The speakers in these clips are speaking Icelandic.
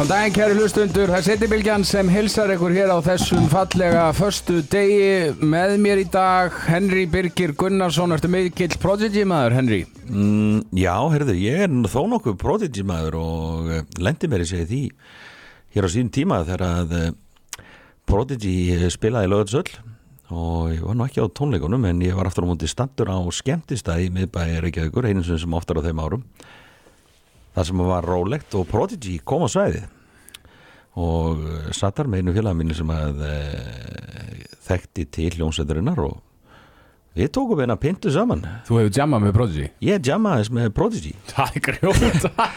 Góðan daginn kæri hlustundur, það er Settibilgjan sem hilsar ykkur hér á þessum fallega förstu degi. Með mér í dag Henry Birgir Gunnarsson, ertu mikill Prodigy maður Henry? Mm, já, herðu, ég er þó nokkuð Prodigy maður og uh, lendi mér í segið því hér á sín tíma þegar að uh, Prodigy spilaði lögatsöll og ég var nú ekki á tónleikunum en ég var aftur á múti standur á skemmtistæði miðbæri Reykjavíkur, einu sem oftar á þeim árum það sem var rólegt og Prodigy kom á svæði og uh, sattar með einu félag minni sem að e, þekkti til hljómsveiturinnar og við tókum eina pintu saman. Þú hefur jammað með Prodigy? ég jammaðis með Prodigy. Það er grjóta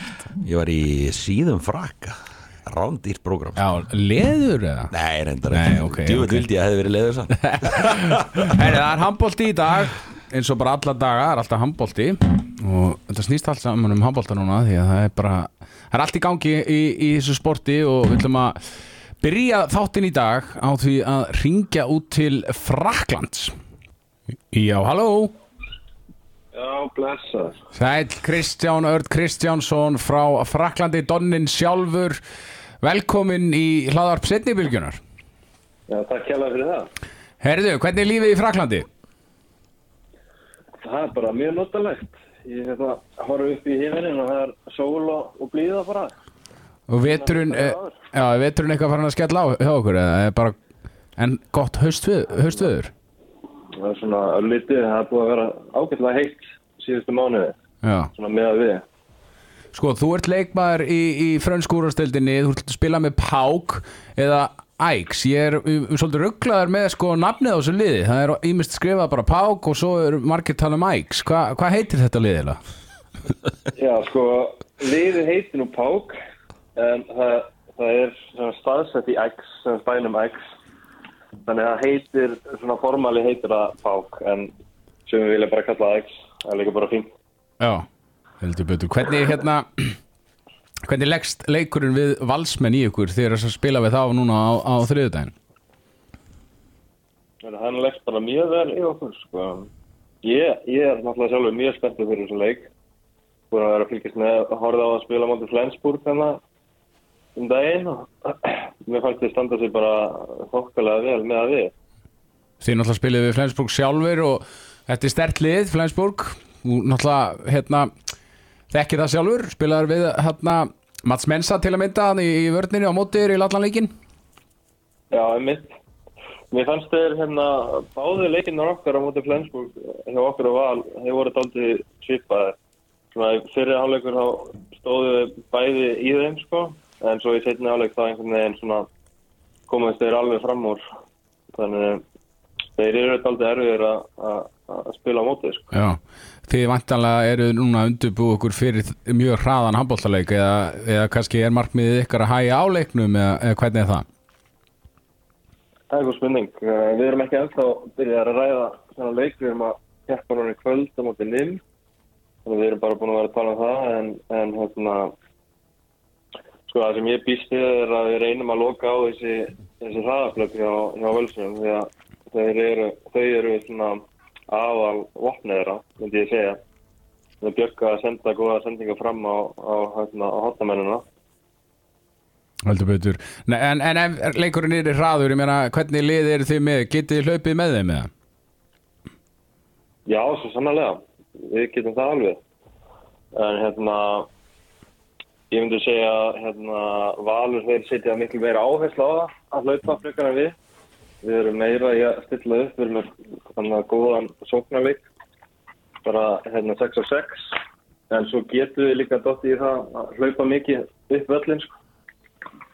ég var í síðum frakka rándýrt program Já, leður eða? Nei, reyndar ekki. Ok, Djúvöld ok. vildi að hefði verið leiður sann það er handbólti í dag eins og bara alla daga, það er alltaf handbólti og þetta snýst allt saman um handbólta núna því að það er bara, það er allt í gangi í, í þessu sporti og við ætlum að byrja þáttinn í dag á því að ringja út til Fraklands Já, halló Já, blessar. Sæl Kristján Örd Kristjánsson frá Fraklandi, Donnin sjálfur velkomin í hlaðarp setnibilgjunar Já, takk hjá fyrir það. Herðu, hvernig er lífið í Fraklandi? Það er bara mjög notalegt. Ég hérna, horf upp í himinin og það er sól og, og blíða bara. Og veturinn, eh, já, veturinn eitthvað farin að skella á hjá okkur eða er bara en gott haustvöður? Það er svona örlítið, það er búið að vera ágætlega heitt síðustu mánuði, Já. svona með að við. Sko, þú ert leikmaður í, í frönskúrastildinni, þú ert að spila með Pák eða Æks. Ég er um, svolítið rugglaður með sko nafnið á þessu liði. Það er ímest skrifað bara Pák og svo er margir tala um Æks. Hva, hvað heitir þetta liðilega? Já, sko, liðið heitir nú Pák, en það, það er staðsett í sem spænum X. Þannig að heitir, svona formali heitir það Pák, en sem við vilja bara kalla X, það er líka bara fínt. Já, heldur betur. Hvernig hérna... Hvernig leggst leikurinn við valsmenn í ykkur þegar þess að spila við þá núna á, á þriðudaginn? En hann leggst bara mjög vel í okkur, sko. Ég, ég er náttúrulega sjálfur mjög spenntið fyrir þessu leik. Búin að vera fylgjast með að horfa á að spila mótið Flensburg þannig um daginn og mér fannst þið standa sig bara þokkalega vel með að við. Þið náttúrulega spilið við Flensburg sjálfur og þetta er stert lið, Flensburg Þú náttúrulega, hérna þekkir það sjálfur, spilaður við hérna Mats Mensa til að mynda hann í, í vörninu á mótir í Lallanleikin Já, einmitt. Mér fannst þeir hérna báði leikinnar okkar á mótið Flensburg hjá okkur og val, þeir voru. Svona í fyrir hálfleikur þá stóðu við bæði í þeim, sko, en svo í setni hálfleik þá einhvern veginn svona komast þeir alveg fram úr. Þannig þeir eru dálítið erfiðir að- spila á mótið, sko. Já, þið vantanlega eru núna að undirbúa okkur fyrir mjög hraðan handbóltaleik eða, eða kannski er markmiðið ykkar að hæja áleiknum eða, eða hvernig er það? Það er góð spurning. Eh, Við erum ekki ennþá byrjað að ræða svona leik, við erum að keppa núna í kvöld á móti. Þannig við erum bara búin að vera að tala um það, en, en hérna, sko það sem ég býst við er að við reynum að loka á þessi, þessi hraðaflöp hjá, hjá Völsum, því að þeir eru, þau eru svona aðal vopniðra, myndi ég segja. Við bjögga að senda góða sendinga fram á, á, hérna, á hotamennina. Heldur betur. Nei, en, en ef leikurinn er í hraður, ég meina, hvernig lið eru þið með? Getið hlaupið með þeim eða? Já, svo sannlega. Við getum það alveg. En hérna, ég myndi segja hérna, Valur þeir setja miklu meira áherslu á það að hlaupa frekar en við. Við erum meira í að stilla upp, við erum með þannig að góðan sóknarleik, bara hérna 6 á 6. En svo getum við líka dótt í það að hlaupa mikið upp völlin, sko.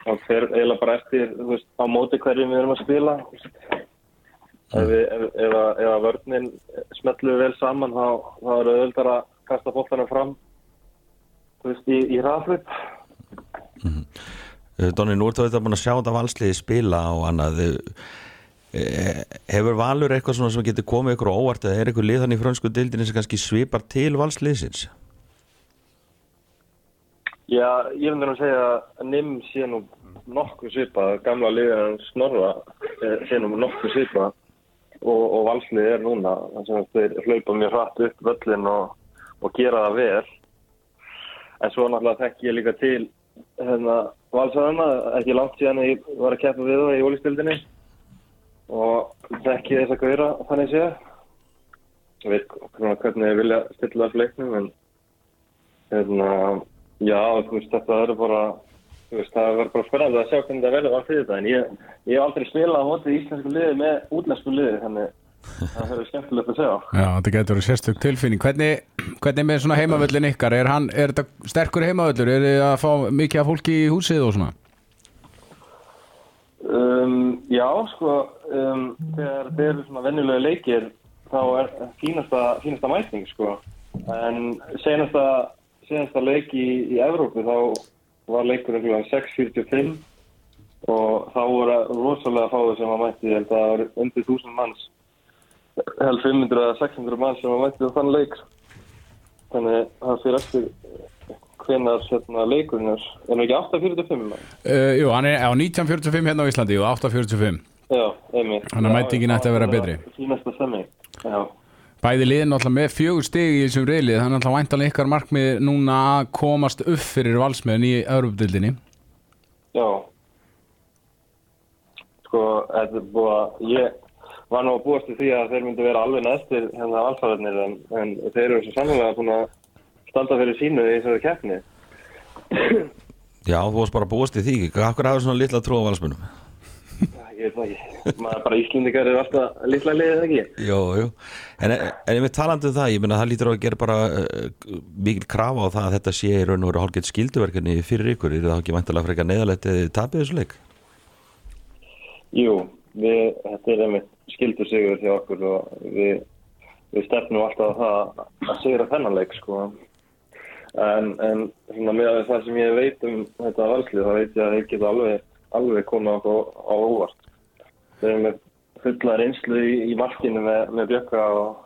Og þeir eiginlega bara eftir, þú veist, á móti hverjum við erum að spila. Ef, ef, ef, að- ef að vörninn smetlu vel saman þá, þá er auðvitað að kasta bóttana fram þú veist, í, í hraðflip. Uh, Donni, nú ertu þetta búin að sjá þetta valsliði spila og annað Eh, hefur Valur eitthvað svona sem getur komið ykkur óvart eða er ykkur liðan í frönsku dildinni sem kannski svipar til valsliðsins? Já, ég nú að segja að NIM sé nú nokkuð svipað, gamla liðan Snorra eh, sé nú nokkuð svipað og, og valslið er núna. Þannig að þeir hlaupa mjög hratt upp völlin og, og gera það vel. En svo náttúrulega þekk ég líka til hérna, valsarana, ekki langt síðan ég var að keppa við það í ólistildinni og þekki þess að gauðra þannig séð. Ég veit hvernig ég vilja stilla þessu leiknum en hérna, já, þú veist, þetta er bara, veist, það verður bara spennandi að sjá hvernig það verður á fyrir þetta en ég, ég hef aldrei spilað á móti íslensku liði með útlensku liði, þannig það verður skemmtilegt að segja. Já, þetta getur verið sérstök tilfinning Hvernig, hvernig með svona heimavöllin ykkar er, hann, er þetta sterkur heimavöllur er þið að fá mikið af fólki í húsið og svona Um, já, sko, um, þegar þeir eru svona venjulega leikir þá er fínasta, fínasta mæting, sko. En senasta, senasta leik í, í Evrópu þá var leikurinn kl. 6.45 og þá voru rosalega fáið sem að mætti, ég held að það var undir 1000 manns, held 500 eða 600 manns sem að mætti á þann leik. Þannig það fyrir eftir hvenar hérna, leikurinn er, nú ekki 8.45 mann? uh, Jú, hann er á 1945 hérna á Íslandi og 845 Já, einmitt. Þannig að mætingin ætti að vera betri. Bæði liðin alltaf með fjögur stig í þessum reylið þannig að alltaf væntanlega ykkar markmið núna að komast upp fyrir valsmiðin í Europdildinni Já. Sko, þetta er búið að, ég var nú að búast til því að þeir myndi vera alveg næstir hérna valsararnir en, en þeir eru svo sannlega að standa fyrir sínu í þessari keppni. Já, þú varst bara búast í því Akkur hafði svona litla trú á valsmunum Ég veit ekki, maður bara Íslendingar eru alltaf litla liðið ekki. Jú, jú En, en ég með talandi um það, ég meina það lítur á að gera bara uh, mikil krafa á það að þetta sé í raun og veru hálfgeitt skilduverkefni fyrir ykkur, er það ekki væntalega frekar neðalegt eða tapið þessu leik? Jú, við, þetta er einmitt skildur sigur hjá okkur og við, við stefnum alltaf á það að sigra þennan leik sko. En, en svona með það sem ég veit um þetta valslið þá veit ég að ég get alveg, alveg komið okkur á óvart. Við erum með fulla reynslu í, í markinu með, með Bjökka og,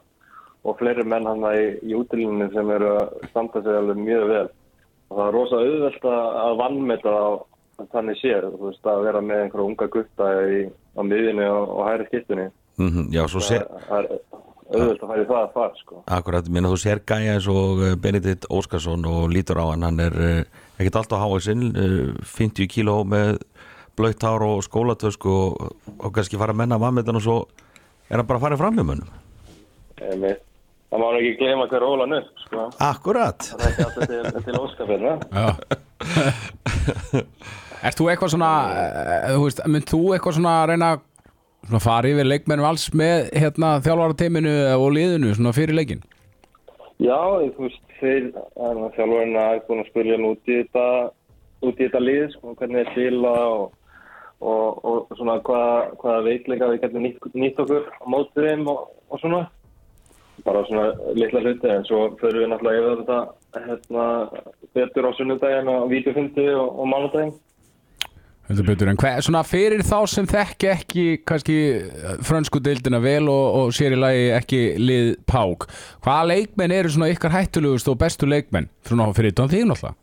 og fleiri menn hann í, í útilíninu sem eru að standa sig alveg mjög vel. Og það er rosa auðvelt að vannmeta á þannig sér, þú veist, að vera með einhverja unga gutta í, á miðinu og, og hæri skiptunni. Mm Já, svo sé, Það er auðvelt að fara í það að fara, sko. akkurat, minna þú sér gæja eins og uh, Benedikt Óskarsson og lítur á hann, hann er uh, ekkert alltaf háið sinn, uh, 50 kíló með blöytt hár og skólatösku og, og kannski fara að menna vannmetan og svo er hann bara að fara fram með mönnum. Einmitt. Það má nú ekki gleyma hver ólan upp, sko. Akkurat. Það er ekki alltaf til, til óskapirna. Ert þú eitthvað svona, þú veist, mynd þú eitthvað svona að reyna að svona fara yfir leikmenn vals með hérna þjálfarateiminu og liðinu fyrir leikin? Já, þú veist, þeir, þjálfurinn er búin að spyrja hann út í þetta, út í þetta lið, sko, hvernig þeir spila og, og, og svona hvað, hvaða veikleika við getum nýtt, nýtt okkur á mótið þeim og, og svona. Bara svona litla hluti, en svo förum við náttúrulega yfir þetta hérna, betur á sunnudaginn og vídeofundi og, og mánudaginn. Heldur betur, en hver, svona fyrir þá sem þekki ekki kannski frönsku deildina vel og, og sér í lagi ekki lið pák, hvaða leikmenn eru svona ykkar hættulegust og bestu leikmenn? Svona fyrir þín alltaf?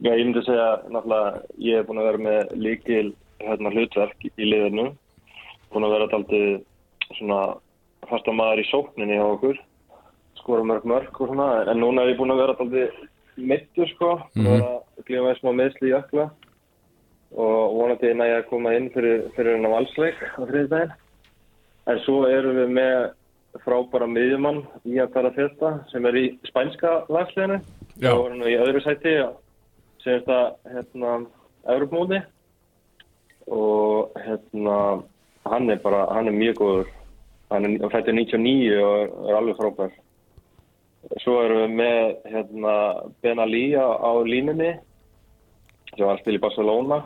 Já, ég myndi segja, náttúrulega, ég hef búin að vera með líkil hérna, hlutverk í liðinu, búin að vera daldið svona fasta maður í sókninni hjá okkur, skora mörg mörg og svona, en núna er ég búin að vera daldið mittur, sko, mm -hmm. að glíma með smá meðsli í ökla og vonandi næ ég að koma inn fyrir, fyrir hennar valsleik á þriðdægin. En svo erum við með frábæra miðjumann í að tala þetta sem er í spænska lagsleginu. Það voru nú í öðru sæti sem þetta hérna Evropmóti og hérna hann er bara, hann er mjög góður hann er fættur 99 og er alveg frábær svo erum við með hérna Ben Ali á, línunni sem var að spila í Barcelona.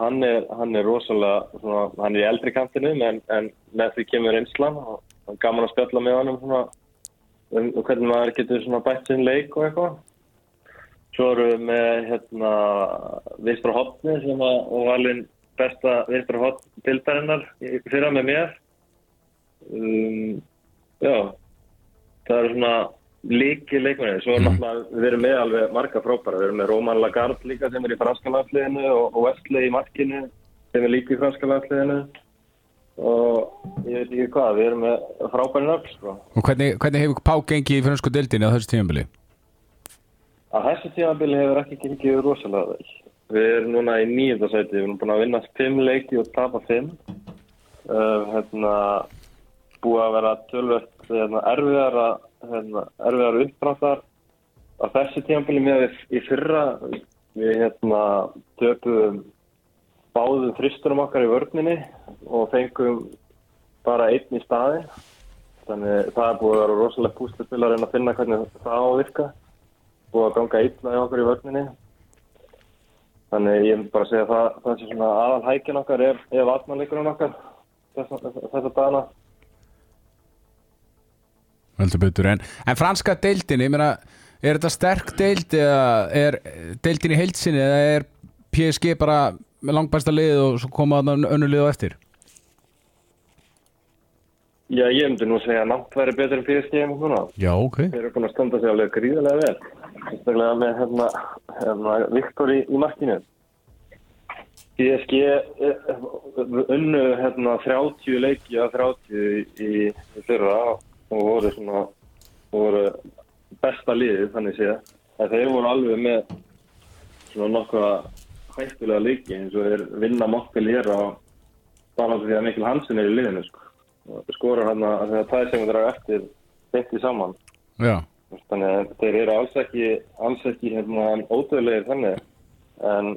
Hann er, hann er rosalega svona, hann er í eldri kantinu en, en með því kemur einslan og það er gaman að spjalla með hann um svona um hvernig maður getur bætt sinn leik og eitthvað. Svo erum við með hérna vinstra hotni sem að, og valin besta vinstra hotn tildarinnar fyrra með mér. Um, já, það eru svona líki leikmenni. Svo er náttúrulega, við erum með alveg marga frábæra. Við erum með Roman Lagarde líka sem er í franska landsliðinu og, Wesley í markinu sem er líka í franska landsliðinu. Og ég veit ekki hvað, við erum með frábæri nöfn, sko. Og hvernig, hvernig hefur Pák gengið í fransku deildinni á þessu tímabili? að þessu tímabili hefur ekki gengið rosalega vel. Við erum núna í nýjönda sæti, við erum búin að vinna fimm leiki og tapa fimm. Uh, hérna, búið að vera tölvöld erfiðar, hérna, erfiðar uppbráttar á þessu tímabili með í fyrra. Við hérna, töpuðum báðum fristurum okkar í vörninni og fengum bara einn í staði. Þannig það er búið að vera rosalega púslispil að reyna að finna hvernig það á að virka. Búið að ganga illa í okkur í vörninni. Þannig ég vil bara segja að það, það svona aðal hækjan okkar er, er vatnarleikurinn okkar þessa, þessa dagana. Veldur betur en, en franska deildin, ég meina er þetta sterk deild eða er deildin í heilsinni eða er PSG bara með langbæsta lið og svo koma þarna önnu lið á eftir Já, ég myndi nú segja að nátt væri betur en PSG einmitt núna. Já, ok Þeir eru búin að standa sig alveg gríðarlega vel. Sérstaklega með hérna, hérna Viktor í, í markinu. PSG eh, unnu hérna 30 leiki að 30 í, í, fyrra og voru svona voru besta liðið þannig séð. En þeir voru alveg með svona nokkra hættulega leiki eins og þeir vinna mokkel hér á bara því að Mikkel Hansen er í liðinu sko. Og skorar hann að þegar það sem þeir eru eftir beinti saman. Já, Þannig að þeir eru alls ekki, alls ekki hérna, ódöðlegir þannig. En,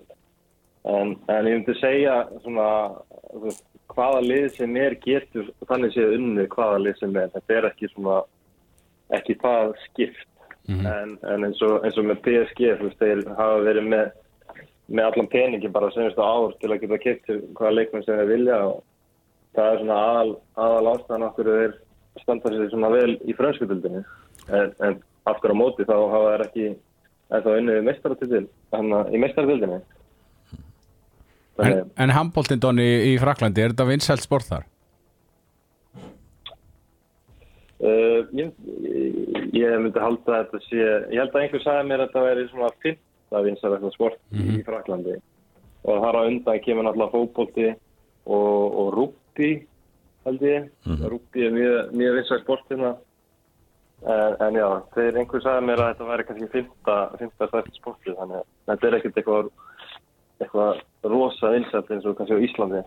en, en ég myndi segja svona, hvaða lið sem er getur þannig séð unni hvaða lið sem er. Þetta er ekki svona, ekki það skipt. en, en eins, og, eins og með PSG, veist, þeir hafa verið með, með allan peningi bara senast á ár til að geta kipt hvaða leikmenn sem þeir vilja og það er svona aðal, aðal ástæðan okkur þeir standa sér svona vel í frönskutildinni en, en aftur á móti þá hafa þeir ekki en þá unnið meistaratitil hann í meistaratildinni en, en handbóltinn Donni í Fraklandi, er þetta vinsælt sport þar? Uh, ég, ég, myndi halda að þetta sé, ég held að einhver sagði mér að þetta væri svona fyrsta vinsælega sport í Fraklandi og þar á undan kemur náttúrulega fókbólti og, og rúbbi held ég, mm rúbbi er mjög, mjög vinsælega sport hérna. En, en já, þeir einhver sagði mér að þetta væri kannski fyrsta, fyrsta stærsta sporti þannig að þetta er ekkert eitthvað eitthvað rosa vinsælt eins og kannski á Íslandi.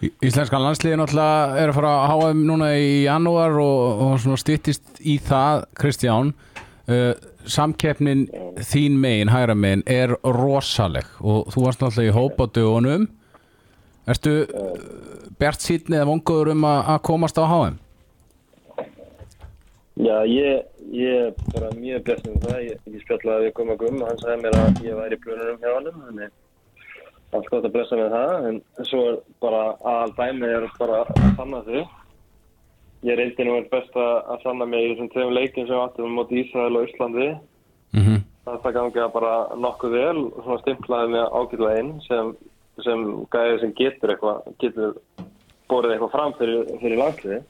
Í- Íslenskan landsliði náttúrulega er að fara að HM núna í janúar og, og svona styttist í það Kristján. Uh, samkeppnin þín megin, hægra megin er rosaleg og þú varst náttúrulega í hópa dögunum Ertu uh, bjart sýtni eða vonguður um að, komast á HM? Já, ég, ég bara mjög blessið um það. Ég, ég spjallaði við Gumma Gumma, hann sagði mér að ég væri í plununum hjá hann. Þannig allt gott að blessa með það. En svo er bara aðal dæmið er bara að sanna þau. Ég reyndi nú einn best að sanna mig í þessum tveim leikin sem við áttum móti Ísrael og Íslandi. Mm -hmm. Það gangi að bara nokkuð vel og svona stimplaði mig ágætlega inn sem, sem gæði sem getur eitthvað, getur borðið eitthvað fram fyrir, fyrir landsliði.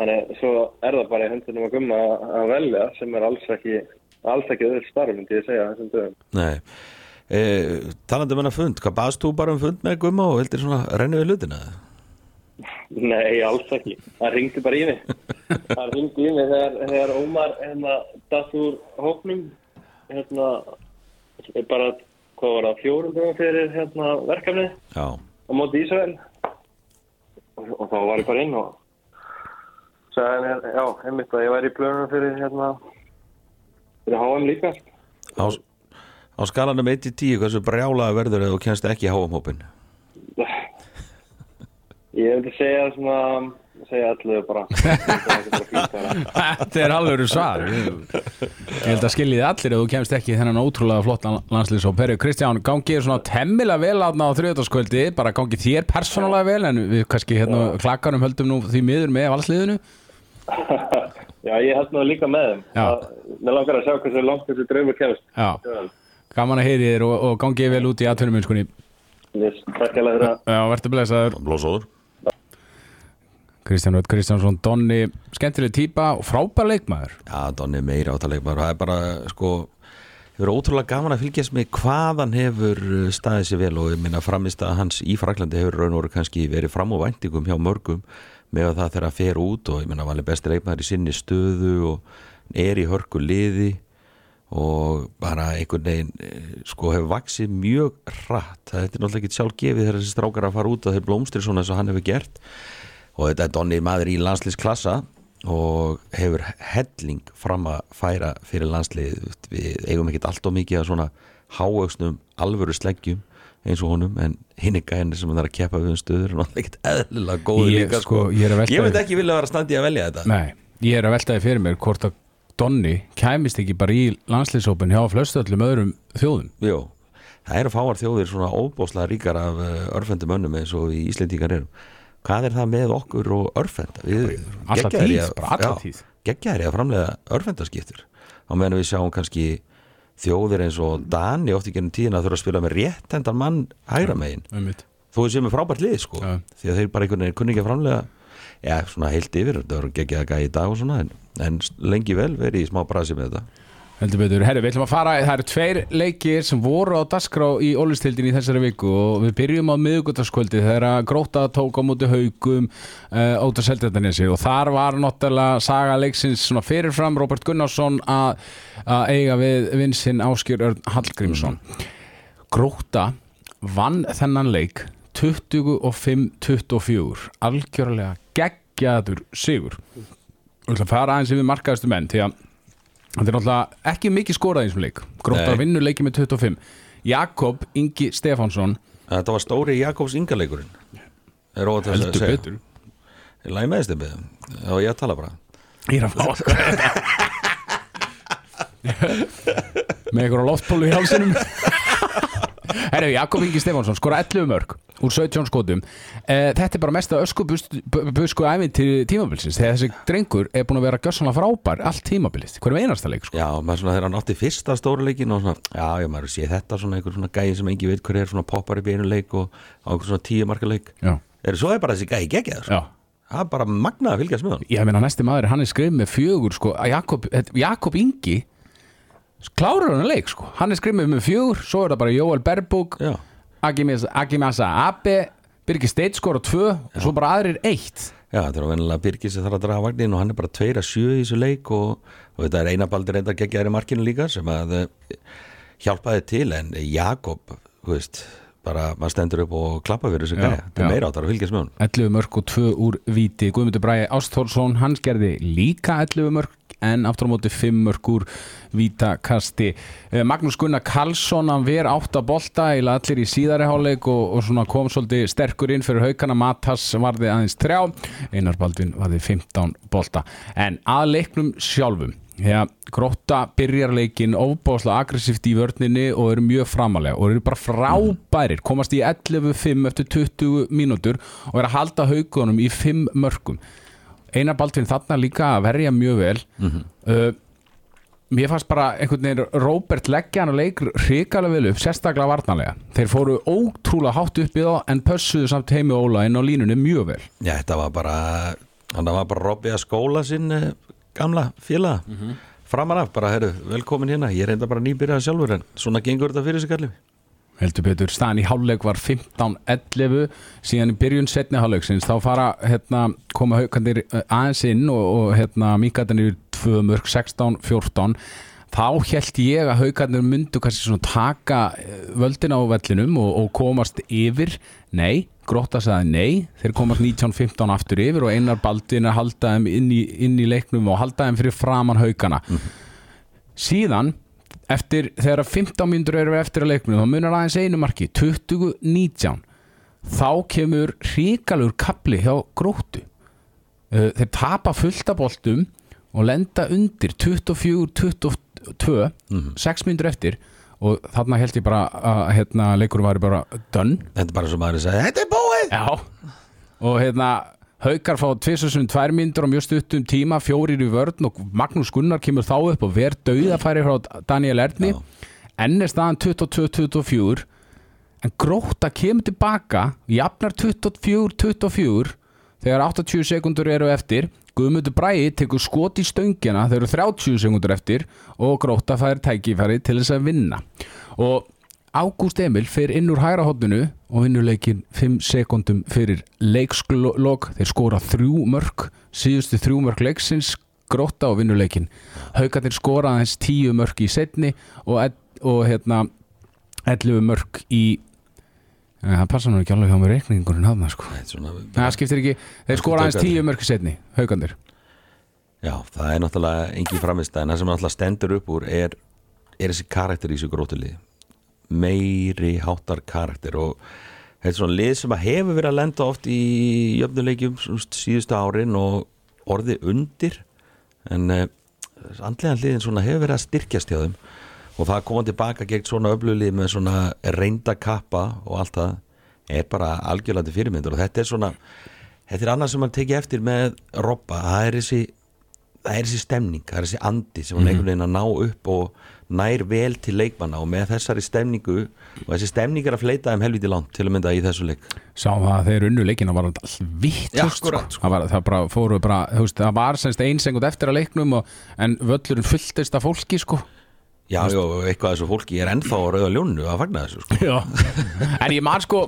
Þannig svo er það bara í höndunum að gumma að velja sem er alls ekki, alls ekki öðru starf, myndi ég segja þessum dögum. Nei e, Talandi um hennar fund, hvað baðst þú bara um fund með Gumma og heldur svona rennu við hlutina? Nei, alls ekki. Það ringdi bara í mig. Það ringdi í mig þegar, þegar Ómar hérna datt úr hóknum hérna bara, hvað var það, fjórum dögum fyrir hérna verkefni Já, á móti Ísrael og, og þá var ég bara inn og sagði mér, já, einmitt að ég væri í plönunum fyrir hérna. Fyrir HM líka. Á, á skalanum 1-10 hversu brjálaði verður eða þú kennst ekki í háamhópin ég hefði segja svona segja allir bara. Þetta er alveg svar. Ég ég held að skiljiði allir ef þú kemst ekki þennan ótrúlega flott landslýs og Perri Kristján, gangið svona temmilega vel átna á þriðutaskvöldi, bara gangið þér persónulega vel en við kannski hérna klakkarum höldum nú því miður með valsliðinu Já, ég held nú líka með þeim. Að- Mér langar að sjá hversu langt þessi draumur kemst. Já, gaman að heyri þér og, og gangið vel út í Yes, Takk alveg fyrir að Já, verður blessaður. Blóðsóður Kristján Rödd Kristjánsson, Donni, skemmtileg típa og frábær leikmaður. Já, Donni er meira átalegmar það er bara, sko hefur ótrúlega gaman að fylgjast með hvað hann hefur uh, staðið sér vel og ég minna framist að hans í Fraklandi hefur raun og veru kannski verið fram á væntingum hjá mörgum með að það þegar að fer út og ég minna alveg besti leikmaður í sinni stöðu og er í hörku liði og bara einhvern veginn eh, sko hefur vaksið mjög hratt. Þetta er náttúrulega ekki sjálf gefið þegar þessi strákar að fara út og þeir blómstri svona eins og hann hefur gert og þetta er Donni maður í landslýsklassa og hefur helling fram að færa fyrir landslið. Við eigum ekkert allt og mikið að svona háauksnum alvöru sleggjum eins og honum en hinn er gæðin sem það er að keppa við um stöður og náttúrulega ekkert eðlilega góður Ég, líka sko, ég að ég veit ekki vilja vera standi að velja þetta. Nei, ég er að veltaði fyrir mér hvort að Donni kæmist ekki bara í landslýsópin hjá flestu öllum öðrum þjóðum. Jú, það eru fáar þjóðir svona óbóðslega ríkar af uh, örfendum önnum eins og við Íslendingar erum hvað er það með okkur og örfenda? Tíð, að- að framlega örfendaskiptur. Á meðan við sjáum kannski þjóðir eins og Dani oft í gennum tíðina þurfa að spila með réttendan mann hægra megin. þó séum með frábært lið sko Já. því að þeir bara einhvern veginn kunni ekki að framlega já, svona heilt yfir, þetta voru geggjaða gæði í dag og svona en, en lengi vel verið í smá brasi með þetta Heldur betur, herri, við ætlum að fara, það eru tveir leikir sem voru á dasgrá í Ólistildin í þessari viku og við byrjum á miðugutaskvöldi þegar gróta tók á móti haugum uh, át að seldatanesi og þar var náttúrulega saga leiksins svona fyrirfram Robert Gunnarsson að eiga við vinsinn Áskjör Örn Hallgrímsson. Gróta vann þennan leik 25-24 algjörlega geggjaður sigur. Og ætla að fara aðeins yfir markaðustu menn því að þetta er náttúrulega ekki mikið skorað í þessum leik. Gróta Nei. vinnur leiki með 25 Jakob Ingi Stefánsson. Þetta var stóri Jakobs Ingaleikurinn er óvægt að segja. betur. Ég læg með stefið Já, ég að tala bara. Ég er að fá með einhverja loftpólu í hálsinum. Herru, Jakob Ingi Stefánsson skora 11 mörg úr 17 skotum eh, Þetta er bara mesta öskubusku æfið til tímabilsins þegar þessi drengur er búin að vera gjössanlega frábær allt tímabilið, hverjum einasta leik sko. Já, maður svona þegar hann átti fyrsta stóra leikin og svona, já, já, maður sé þetta svona einhver svona gæði sem engi veit hver er svona poppar upp í einu leik og á einhver svona tíu marka leik Er svo er bara þessi gæði geggjaður sko. Það er bara magnað að fylgjast með hann Ég meina næsti maður, hann er skrif með fjögur sko, að Jakob, Jakob Ingi klárar hann að leik sko. hann er skrif með fjögur, svo er það bara Jóel Berbúk Agimasa Abe Birgir Steit skora tvö og svo bara aðrir eitt. Já þetta er vennilega Birgis sem þarf að draga vagnin og hann er bara tveir að sjö í þessu leik og, og þetta er einabaldur reyndar geggjaður í markinu líka sem að eh, hjálpaði til en Jakob, þú veist bara maður stendur upp og klappa fyrir þessu þetta já. er meira áttar að fylgjast með hann 11 mörg og 2 úr víti. Guðmundur Bræði Ástþórsson, hann gerði líka 11 mörg en aftur á móti 5 mörg úr vítakasti Eh, Magnús Gunnar Karlsson hann ver átta bolta eða allir í síðari háleik og, og svona kom svolítið sterkur inn fyrir haukana. Matas varði aðeins 3 Einar Baldvin varði 15 bolta. En að leiknum sjálfum Já, gróta byrjar leikin ofbáslega aggressíft í vörninni og eru mjög framalega og eru bara frábærir komast í 11-5 eftir 20 mínútur og eru að halda haugunum í 5 mörgum Einar Baldvin þarna líka að verja mjög vel. Uh, Mér fannst bara einhvern veginn Róbert leggja hann að leik hrikalega vel upp, sérstaklega varnarlega. Þeir fóru ótrúlega hátt upp í þá en pössuðu samt heimi Óla inn á línunni mjög vel. Já, þetta var bara hann var bara Robby að skóla sinn eh, gamla félaga. Mm -hmm. framan af, bara, herru, velkomin hérna. Ég enda bara nýbyrjað sjálfur en svona gengur þetta fyrir sig allir heldur betur, staðan í hálfleik var 15-11 síðan í byrjun setni hálfleiksins þá fara hérna, koma haukandir aðeins inn og, og hérna, mingatanir 2 mörg 16-14 þá held ég að haukarnir myndu kannski svona taka eh, völdin á vellinum og, og komast yfir. Nei, gróta sagði nei. Þeir komast 19-15 aftur yfir og einar baldin að halda þeim inn í, inn í leiknum og halda þeim fyrir framann haukana. Síðan eftir þegar 15 mínútur eru eftir að leiknum þá munar aðeins einu marki 20-19 þá kemur ríkalur kapli hjá gróttu. Uh, þeir tapa fullt af boltum og lenda undir 24-22 6 mínútur eftir. Og þarna held ég bara að hérna, leikurum var bara done. Þetta er bara sem maður sagði, þetta er búið! Já. Og hérna Haukar fá tvisasunum tvær mínútur á mjög stuttum tíma Fjórir í vörn og Magnús Gunnar kemur þá upp og ver dauðafæri frá Daniel Erni. Enn er staðan 22-24 En gróta kemur tilbaka Jafnar 24-24 Þegar 80 sekundur eru eftir. Guðmundur Bræði tekur skot í stöngina eru 30 sekundur eftir Og gróta fær tækifæri til þess að vinna. Og Ágúst Emil fer inn úr hægra hotninu og vinnur leikin 5 sekundum fyrir leikslokk þeir skora þrjú mörg síðustu þrjú mörg leiksins gróta og vinnuleikin haugarnir skora aðeins tíu mörk í setni og, og hérna 11 mörk í Nei, það passa nú ekki alveg hjá mér reikningurinn hafna sko. Svona, það skiptir ekki, þeir skora aðeins Haukarnir. tíu mörk í setni haugarnir Já, það er náttúrulega engin framist en það sem náttúrulega stendur upp úr er, er þessi karakter í þessu grótulið meiri háttar karakter og þetta er svona lið sem að hefur verið að lenda oft í jöfnuleikjum síðustu árin og orði undir. En uh, andlega liðin svona hefur verið að styrkjast hjá þeim. Og það að koma tilbaka gegn svona öflulið með svona reynda kappa og allt það er bara algjörlandi fyrirmyndur og þetta er svona þetta er annað sem maður tekið eftir með Robba, það er þessi það er þessi stemning, það er þessi andi sem hann einhvern veginn að ná upp og nær vel til leikmanna og með þessari stemningu og þessi stemning er að fleita þeim helviti langt til að mynda í þessu leik. Sá það að þeir unnu leikina var alltaf vitt akkurat, sko. það, það bara fóru bara, veist, það var semst einsengut eftir að leiknum og, en völlurinn fylltist af fólki sko Já, já, eitthvað þessu fólki er ennþá á rauða ljónu að fagna þessu sko. Já. en ég man sko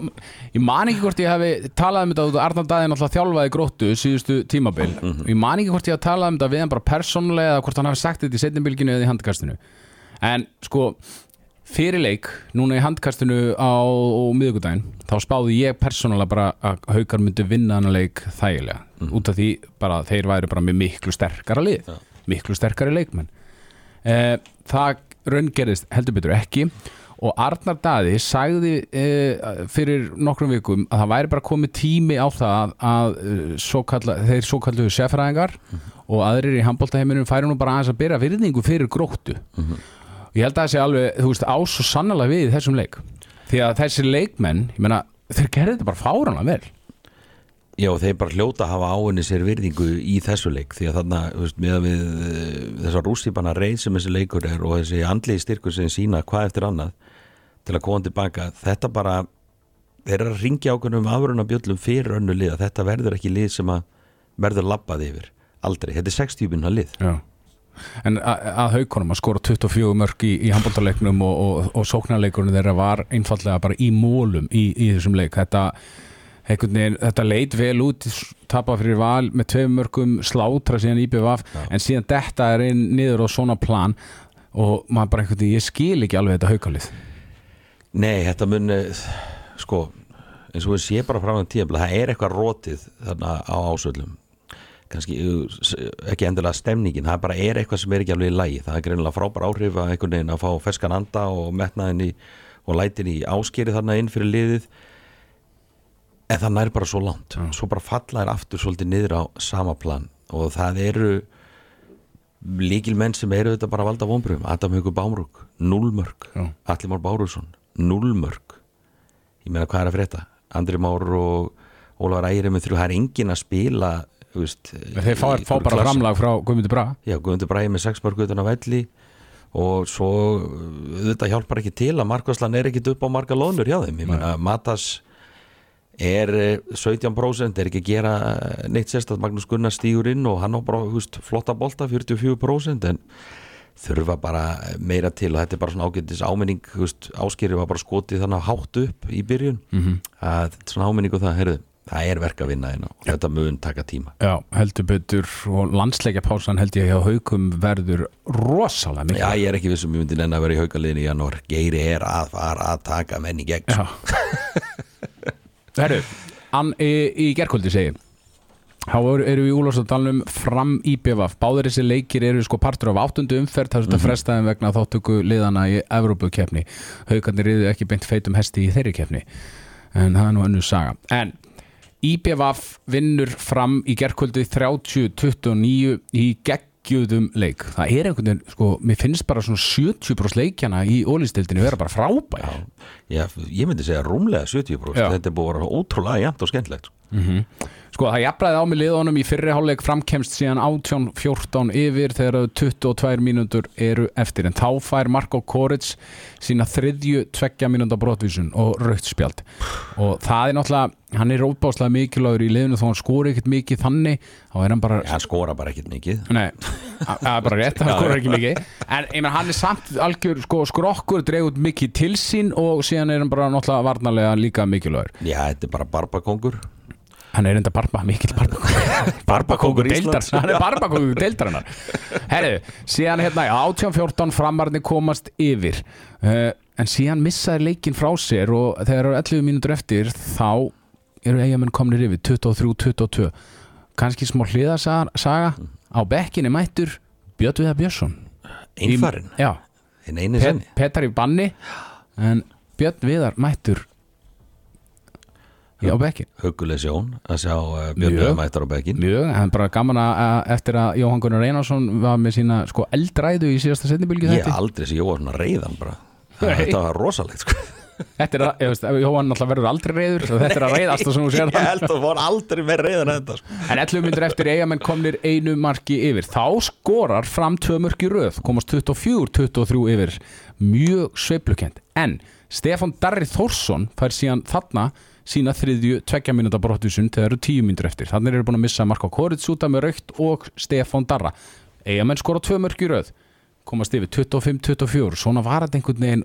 ég man ekki hvort ég hefði talað um þetta út Arnar Daðin alltaf þjálfaði gróttu síðustu tímabil. Ég man ekki hvort ég hefði talað um þetta við hann bara persónulega eða hvort hann hefði sagt þetta í setnibilginu eða í handkastinu. En sko fyrir leik, núna í handkastinu á, á miðugudaginn þá spáði ég persónulega bara að haukar myndi vinna hann leik þægilega. Út af því bara að þeir væri bara með miklu sterkara lið miklu sterkari leikmenn. Eh, það raungerðist heldur betur ekki. Og Arnar Daði sagði eh, fyrir nokkrum vikum að það væri bara komið tími á það að, að eh, svo kalla, þeir svo kalluðu sefræðingar og aðrir í handbóltaheiminum færi nú bara aðeins að byrja virðingu fyrir gróttu. Ég held að það sé alveg, þú veist, á svo sannlega við þessum leik. Því að þessi leikmenn, ég meina, þeir gerði þetta bara fáranlega vel Já, þeir bara hljóta að hafa áinni sér virðingu í þessu leik því að þarna, veist, með við eh, þessar rússtípana reið sem þessi leikur er og þessi andlegi styrkur sem sína hvað eftir annað til að koma tilbaka þetta bara, þeir eru að ringja ákveðnum afruna bjöllum fyrir önnu lið að þetta verður ekki lið sem að verður labbað yfir, aldrei, þetta er 60 minna lið. Já. En að, að haukonum að skora 24 mörg í, í handbóltaleiknum og, og, og sóknarleikurinn þeirra var einfallega bara í mólum í, í þessum leik. Þetta, veginn, þetta leit vel út tapa fyrir val með tveim mörgum slátra síðan IBVF en síðan þetta er inn niður á svona plan og maður bara einhvern veginn, ég skil ekki alveg þetta haukalið. Nei, þetta mun eh, sko, eins og við sé bara frá þann tíðan það er eitthvað rótið þarna á ásöldum kannski ekki endilega stemningin það bara er eitthvað sem er ekki alveg í lægi það er greinilega frábær áhrif að einhvern veginn að fá feskan anda og metnaðin í og lætin í áskeri þarna inn fyrir liðið en það nær bara svo langt. Svo bara falla er aftur svolítið niður á sama plan. Og það eru líkil menn sem eru þetta bara valda vonbröðum Adam Haugur Bámrúk, nullmörk Já. Alli Már Bárusson, nullmörk ég meina hvað er að frétta? Andri Már og Ólafur Ægir það er engin að spila veist, þeir fá, fá bara klassa. framlag frá Guðmundur Braga. Já, Guðmundur Bræði með sex mörg utan á velli og svo þetta hjálpar ekki til að markvæslan er ekkit upp á marga lónur hjá þeim, ég meina Matas er eh, 17% er ekki að gera eh, neitt sérst að Magnús Gunnar stígur inn og hann á bara veist, flotta bolta 44% en þurfa bara meira til. Og þetta er bara svona ágættis áminning áskeri var bara skotið þannig hátt upp í byrjun. -hmm. að þetta er svona áminning og það, heyrðu, það er verk að vinna hérna og þetta mun taka tíma. Já, heldur betur. Og landsleikjapásan held ég hjá haukum verður rosalega mikið Já, ég er ekki vissum ég myndi nenn að vera í haugaliðinu í janúar. Geiri er að fara að taka menn í gegn. Já Herru, hann í, í gerkvöldi segi Þá eru eru við í úlástalunum fram í BVF Báðir þessi leikir eru sko partur af áttundu umferð þar sem þetta frestaðum vegna þáttöku liðana í Evrópukeppni. Haukarnir riðu ekki beint feitum hesti í þeirri keppni en það er nú önnur saga. En IBVF vinnur fram í gerkvöldi 30-29 í geggjöðum leik. Það er einhvern veginn, sko, mér finnst bara svona 70% leikjana í ólistildinu vera bara frábæja Já, ég myndi segja rúmlega 70% Já. Þetta er búið að vera ótrúlega jæmt og skemmtilegt Sko. Það jafnræði á mig liðunum í fyrri hálfleik framkemst síðan 18-14 yfir þegar 22 mínútur eru eftir. En þá fær Marko Koric sína þriðju tveggja mínúnda brotvísun og raukt spjald. Og það er náttúrulega, hann er óbáslega mikilvægur í liðinu. Þó hann skori ekkert mikið þannig þá er hann bara hann skora bara ekkert mikið. Nei, það er bara rétt, hann skora ekki mikið. En ég menn, hann er samt algjör sko, skrokkur, dregur mikið til sín og síðan er hann bara náttúrulega varnarlega líka mikilvægur. Já, þetta er bara barbakongur. Hann er enda barba, mikill barbakókur Barbakóngur deildar. Hann er barbakókur deildar hennar Herru, síðan hérna 18-14 framarni komast yfir. Uh, En síðan missaði leikin frá sér Og þegar eru 11 mínútur eftir Þá eru eigamenn komnir yfir 23-22 Kanski smá hliðasaga Á bekkinni mættur Björn Viðar Björnsson. Einfarinn, Já, hinn einu Pet, senni Petar í banni. En Björn Viðar mættur Á bekkin Huguleg sjón að sjá uh. Björn Mættar á bekkin Mjög, en bara gaman að að- eftir að Jóhann Gunnar Einarsson var með sína sko eldræðu í síðasta setnibylgi Ég þetta aldrei sé Jóa svona reyðan bara. Nei. Þetta var rosalegt sko. Þetta er að, ég veist, Jóhann alltaf verður aldrei reyður þetta er að reyðast og sem þú sér Ég held að það var aldrei með reyðan en þetta sko. En 11 myndir eftir eigamenn komnir einu marki yfir. Þá skorar fram tvö mörk í röð komast 24-23 yfir. Mjög sveiflukent. En Stefán Darri Þórsson fær síðan þarna sína þriðju tveggja mínúta brottusun þegar eru tíu myndir eftir. Þannig eru búin að missa Marko Koritsúta með raukt og Stefán Darra. Eigamenn skora tvö mörk í röð. Komast yfir 25-24 Svona var þetta einhvern veginn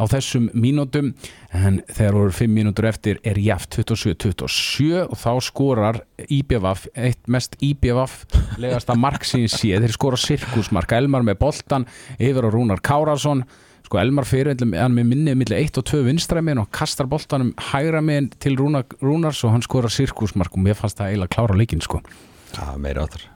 á þessum mínútum. En þegar voru 5 mínútur eftir er jaft 27-27 og þá skorar IBVF, eitt mest IBVF legasta mark sín sé. Þeir skora sirkusmark, Elmar með boltan yfir á Rúnar Kárasson sko Elmar fyrir hann með minni millir 1 og 2 vinstræmin og kastar boltanum hægra megin til Rúnar, Rúnars og hann skorar sirkusmark og mér fannst það eiginlega klára leikin sko. Já, meira áttar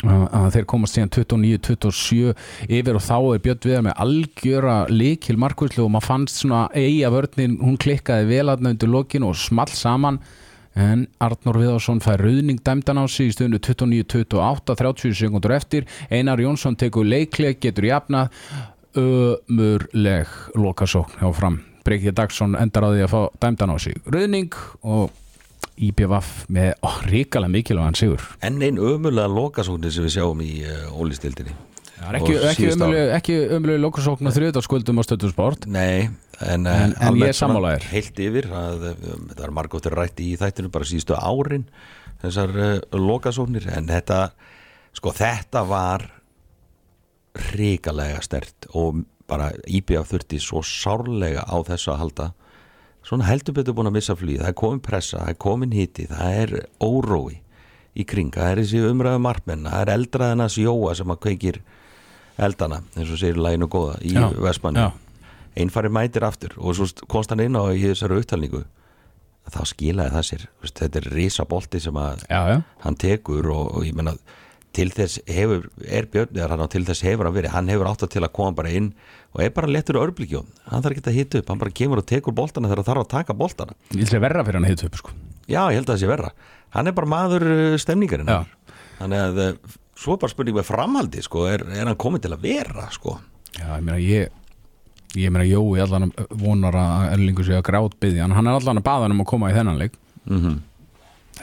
að þeir komast síðan 29-27 yfir og þá er Björn Viðar með algjöra likil markvæslu og maður fannst svona eiga vörninn, hún klikkaði vel aðna undir lokinu og small saman. En Arnór Viðarsson fær rauðning dæmdan á sig í stundu 29-28 30 sekundur eftir, Einar Jónsson tekur leikleg, getur jafnað ömurleg lokasókn hjá fram, Breykja Dagsson endar á því að fá dæmdan á sig. Rauðning og IBVF með ó, ríkalega mikilvægan sigur. En einn ömulega lokasóknir sem við sjáum í uh, ólistildinni Það er ekki, Og ekki, umölu, ekki umölu lokasókn á þriðdagskuldum á stöðu sport. Nei, en, eh, En- en ég er svona sammála þér. Heilt yfir, að, um, þetta er margóttir rætt í þættinu bara síðustu árin þessar uh, lokasóknir. En þetta, sko þetta var ríkalega stert og bara IBF þurfti svo sárlega á þessu að halda. Svona heldur betur búin að missa flýð það er komin pressa, það er komin hiti það er órói í kring. Það er þessi umræðu markmenn, það er eldraðinas jóa sem að kveikir eldana eins og segir læginu góða í Vestmanni einfari mætir aftur og svo komst hann inn á í þessari upptalningu. Þá skilaði það sér. Þetta er risabolti sem að Já, já, hann tekur og, og ég menna til þess hefur, er Björn eða hann á til þess hefur hann verið, hann hefur átt að til að koma bara inn og er bara lettur örblikjum hann þarf ekki að hita upp, hann bara kemur og tekur boltana þegar það þarf að taka boltana. Ég ætla að verra fyrir hann að hita upp sko. já, ég held að það sé verra. Hann er bara maður uh, stemningarinn þannig að uh, svo er bara spurning með framhaldi sko, er, er hann komið til að vera sko? Já, ég meina ég ég meina Jói allan vonar að Erlingur sé að grát byggja hann er allan að baða hann um að koma í þennan leik. Mm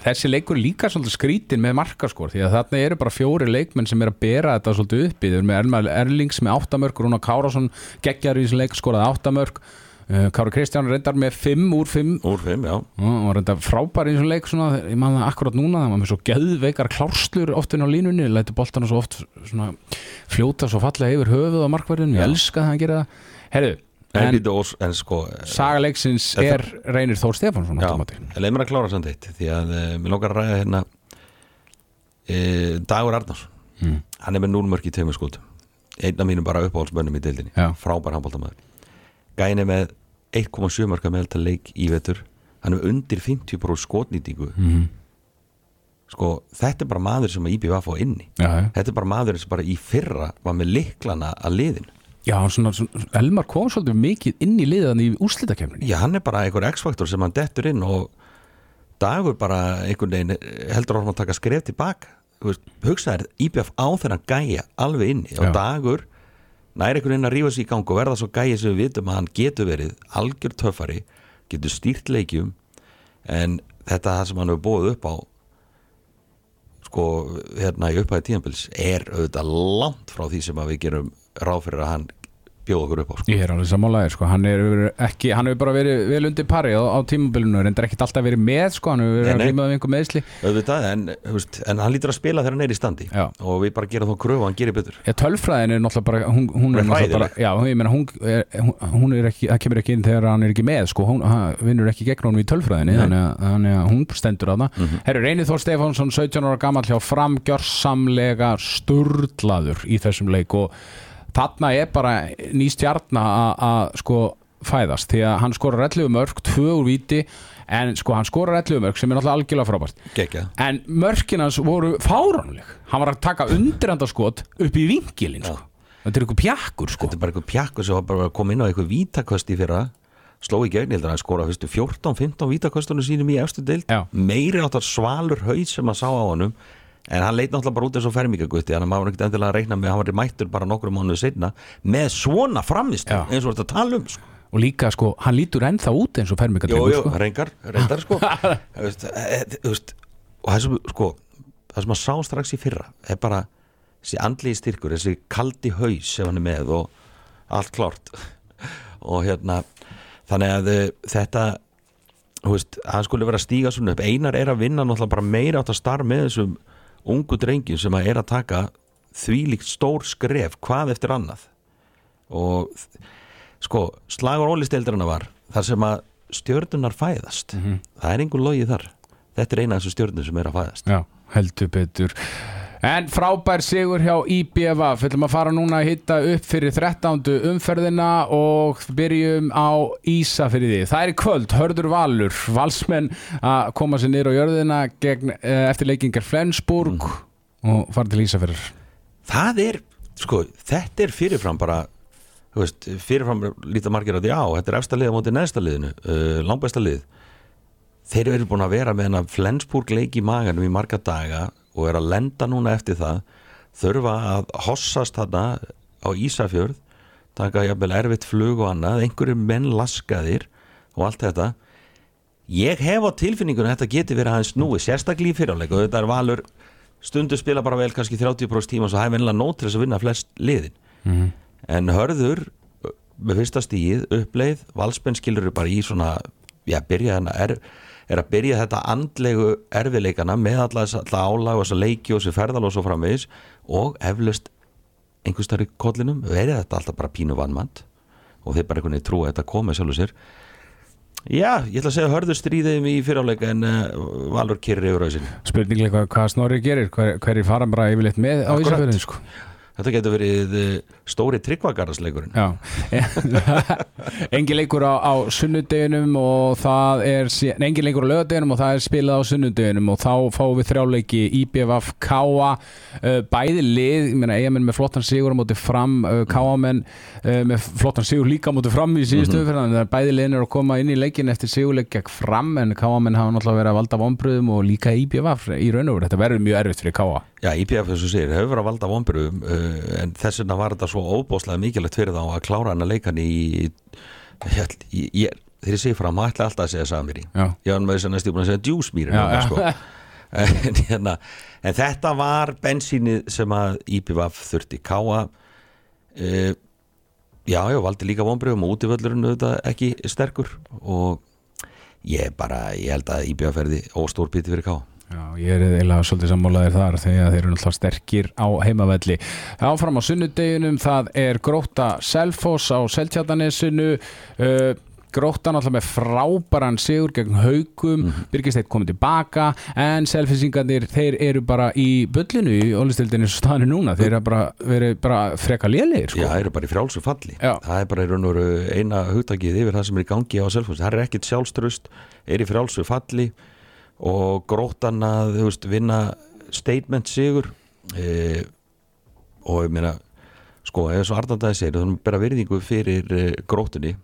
Þessi leikur líka svolítið skrítin með markaskor því að þarna eru bara fjóri leikmenn sem er að bera þetta svolítið uppi þeir eru með Erlings með áttamörk Rúna Kárásson geggjar í þessu leik skoraði áttamörk uh, Kári Kristján reyndar með fimm úr fimm. Úr fimm, já. Og reyndar frábær í þessu leik svona, ég man það akkurat núna, það var með svo geðveikar klárslur oftin á línunni, læti boltana svo oft svona, fljóta svo fallega yfir höfuð á markverðinu, ég elska það að gera það. Herru, en, en sko saga leiksins Þetta- er Reynir Þór Stefánsson leið mér að klára samt eitt því að uh, mér lókar að ræða hérna uh, Dagur Arnars. Mm. hann er með núlmörk í tveimur skúldum einn af mínum bara uppáhaldsmönnum í deildinni. Já. frábær handbóltamaður gæin er með 1,7 marka meðaltal leik í vetur. Hann er undir 50% skotnýtingu. Mhm. sko þetta er bara maður sem að IBV fá inni. Já, já. þetta er bara maður sem bara í fyrra var með liklana að liðin Já, svona, svona, Elmar kom svolítið mikið inn í liðan í úrslitakefninni Já, hann er bara einhver X-faktor sem hann dettur inn og dagur bara einhvern veginn heldur orðum að taka skref tilbaka. Þú veist, hugsa þér, IBF á þennan gæja alveg inni og Já. dagur næri einhvern veginn að rífa sig í gang og verða svo gæja sem við vitum að hann getur verið algjör töffari, getur stýrt leikjum. En þetta það sem hann hefur búið upp á sko, hérna í upphæði tíðanbils er auðvitað langt frá því sem við gerum ráð fyrir að hann bjóða okkur upp á sko. Ég er alveg sammálaðir sko, hann er ekki, hann hefur bara verið vel undir pari á, á tímabilinu, reyndar ekkit alltaf verið með sko, hann hefur verið að glíma við einhver meðsli auðvitað, en, veist, en hann lítur að spila þegar hann er í standi. Já. og við bara gerum þá kröfu að hann gerir betur. Já, tölfræðin er náttúrulega bara, hún, hún er náttúrulega bara, já, ég meina, hún er, hún- er ekki, það kemur ekki inn þegar hann er ekki með, sko, hún vinnur ekki gegn honum í tölfræðinni, þannig að, hún stendur að það. Mhm. Herru, Reynir Þór Stefánsson, 17 ára gammal hjá framgjörsamlega sturlaður í þessum leik og þarna er bara ný stjarna að- að, sko, fæðast, því að hann skorar 11 mörg, 2 úr víti, en sko, hann skorar 11 mörg sem er náttúrulega algjörlega frábært. Gekja. En mörkin hans voru fáránleg Hann var að taka undirandaskot upp í vinkilin sko. Þetta er eitthvað pjakkur sko. þetta er bara eitthvað pjakku sem var bara að koma inn á eitthvað vítakost í fyrra sló í gegn, að hann skora fyrstu 14-15 vítakostunum sínum í efstu deild Já. meiri áttar svalur haus sem að sá á honum en hann leit náttúrulega bara út eins og fermingagutti þannig að maður ekkert endilega að reikna með hann var mættur bara nokkrum mánuðu setna með svona framist Já. eins og þetta tala um sko. Og líka sko, hann lítur ennþá út eins og Jú, fermingadrengur jú, sko. reyndar, reyndar sko veist, e- e- veist, og það sem, sko það sem að sá strax í fyrra er bara þessi andlegi styrkur, þessi kaldi haus sem hann er með og allt klárt og hérna þannig að eh, þetta þú veist, hann skulle vera að stíga svona upp einar er að vinna náttúrulega bara meira átt að starf með þessum ungu drengjum sem að er að taka þvílíkt stór skref hvað eftir annað. Og sko, slagur ólisteildrana var þar sem að stjörnunar fæðast. Það er einhver logið þar. Þetta er eina af þessu stjörnum sem er að fæðast. Já, heldur betur En frábær sigur hjá IBF Við ætlum að fara núna að hitta upp fyrir 13. umferðina og byrjum á Ísafirði. Það er kvöld, hörður Valur Valsmenn að koma sér niður á jörðina gegn, eh, eftir leikingar Flensburg og fara til Ísafirðar. Það er, sko, þetta er fyrirfram bara þú veist, fyrirfram líta margir að því á, þetta er efsta lið á móti neðsta liðinu, uh, langbæsta lið. Þeir eru búin að vera með hennar Flensburg leik í maganum í marga daga og er að lenda núna eftir það þurfa að hossast þarna á Ísafjörð taka jafnvel erfitt flug og annað einhverju menn laskaðir og allt þetta. Ég hef á tilfinningunum að þetta geti verið aðeins núi sérstaklega í fyrirleik. Og þetta er valur stundu spila bara vel kannski 30% tíma svo er vennilega nót til þess að vinna flest liðin. En hörður með fyrsta stíð, uppleið valspenn skilur bara í svona já, byrja hana, er, er að byrja þetta andlegu erfiðleikana með alla álag og þess að leiki og þessi ferðal og svo framvegis og eflaust einhvers þar í kollinum verið þetta alltaf bara pínu vannmand og þeir bara einhvern veginn trúa að þetta komið sjálfur sér Já, ég ætla að segja hörður stríðið í fyriráleika en uh, Valur kyrri yfir auðsinn Spurninglega hvað, hvað Snorri gerir hver, hverjir fara bara yfirleitt með á. Ísafjörðin sko. Þetta getur verið uh, stóri tryggvagarðsleikurinn Engin leikur á, á sunnudeginum og það er nei, engin leikur á lögadeginum og það er spilað á sunnudeginum og þá fáum við þrjáleiki IBF Káa uh, bæði lið, ég meina eigamenn með flottan sigur á móti fram, uh, Káamenn uh, með flottan sigur líka á móti fram í síðustu mm -hmm. bæði liðin er að koma inn í leikin eftir sigurleik gegn fram en Káamenn hafa náttúrulega verið að valda vonbröðum og líka IBF í raun og veru, þetta verður mjög erfitt fyrir Káa Já, IPF og segir, hefur verið að valda vonbyrðum uh, en þess vegna var þetta svo óbóðslega mikilvægt fyrir þá að klára hann að leikan í, ég segi frá, maður ætla alltaf að segja samir í Já. ég var með þess að næstu búin að segja djúsmýri sko. en, hérna, en þetta var bensínið sem að IPF þurfti káa uh, já, já, valdi líka vonbyrðum og útivöllurinn auðvitað ekki sterkur og ég bara, ég held að IPF verði óstór píti fyrir káa Já, ég er eiginlega svolítið sammálaðir þar þegar þeir eru náttúrulega sterkir á heimavelli. Áfram á sunnudeginum, það er Gróta Selfoss á Seltjarnanesinu, uh, Gróta náttúrulega með frábæran sigur gegn haugum, mm -hmm. Birgisteit komið tilbaka, en Selfissingarnir, þeir eru bara í bullinu í ólistildinu staðinu núna, þeir eru bara bara freka lélegir, sko. Já, það eru bara í frjálsu falli Já. Það er bara í raun og veru eina hugtakið yfir það sem er í gangi á Selfoss Það er ekkit sjálfströst, er í frjálsu falli og grótan að veist, vinna statement sigur e, og ég meina sko, eða svo Arnaldæði segir þannig að bera virðingu fyrir e, grótunni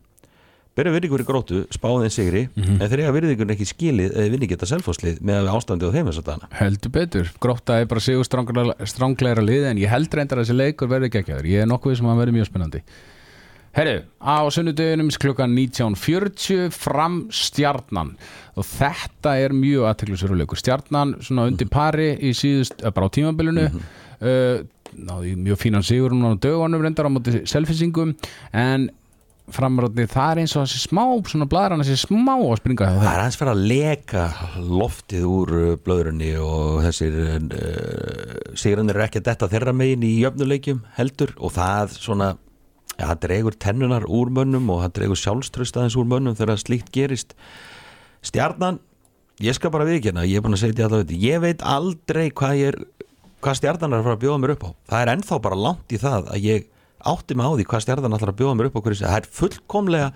bera virðingu fyrir grótu, spáðin sigri en þeir eiga virðingun ekki skilið eða vinni geta Selfosslið með ástandi á þeim þess að dana Heldur betur, gróta er bara sigur strángleira lið en ég held reyndar að þessi leikur verði geggjaður, ég er nokkuð sem að verði mjög spennandi Herru, á sunnudeginum klukkan 19.40 fram stjarnan. Og þetta er mjög aðteklisveruleikur stjarnan svona undir pari í síðust, eh, bara á tímabilinu. Uh, náði mjög fínan sigur núna á dögunum reyndar á móti selfisingum en framröndi það er eins og þessi smá svona bladrann þessi smá að springa Það er aðeins fyrir að leka loftið úr uh, blöðrunni og þessir uh, sigranir er ekki að detta þeirra megin í jöfnuleikjum heldur. Og það svona ja, það dregur tennunar úr mönnum og það dregur sjálfströst aðeins úr mönnum þegar slíkt gerist. Stjarnan, ég skal bara viðkjöna ég er búin að segja þetta allavega, ég veit aldrei hvað er hvað stjarnan er að fara að bjóða mér upp á. Það er ennþá bara langt í það að ég átti mig á því hvað stjarnan ætlar að bjóða mér upp á hverju það er fullkomlega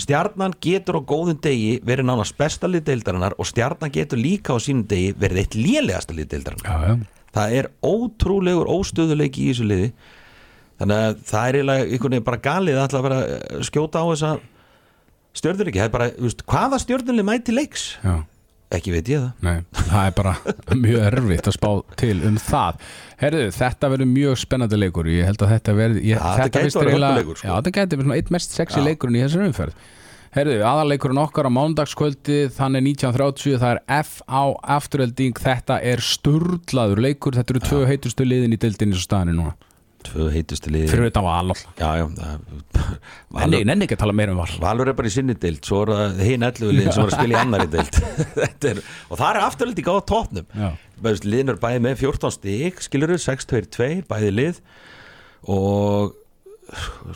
stjarnan getur á góðum degi verið nánast besta lið deildarinnar og stjarnan getur líka á sínum degi verið eitt lélegasta lið deildarinnar. Já, já. það er ótrúlegur óstöðuleiki í þessu liði þannig að það er eiginlega einhvern veginn bara galið að að vera skjóta á þessa stjörnuleiki, það er bara, þú veist, hvaða stjörnuleiki mæti leiks? já. Ekki veit ég það Nei, það er bara mjög erfitt að spá til um það Herðu, þetta verður mjög spennandi leikur Ég held að þetta verður Ja, þetta orðið eiginlega- sko. Já, þetta gæti verið svona eitt mest sexy Já. leikurinn í þessari umferð Herðu, aðaleikurinn okkar á mánudagskvöldi Þannig 1930, það er F.A. afturölding Þetta er sturlaður leikur Þetta eru tvö heitustu liðin í dildinni svo staðinni núna Tvö heitustu liði Fyrir þetta var alveg Já, já það- Nenni, Valur, nenni ekki að tala meira um val Valur er bara í sinni deild Svo er það hinn 11 liðin sem var að spila í annari er, Og það er afturhaldi gáða tópnum Já. Liðin er bæði með 14 stík Skilur 6-2-2, bæði lið. Og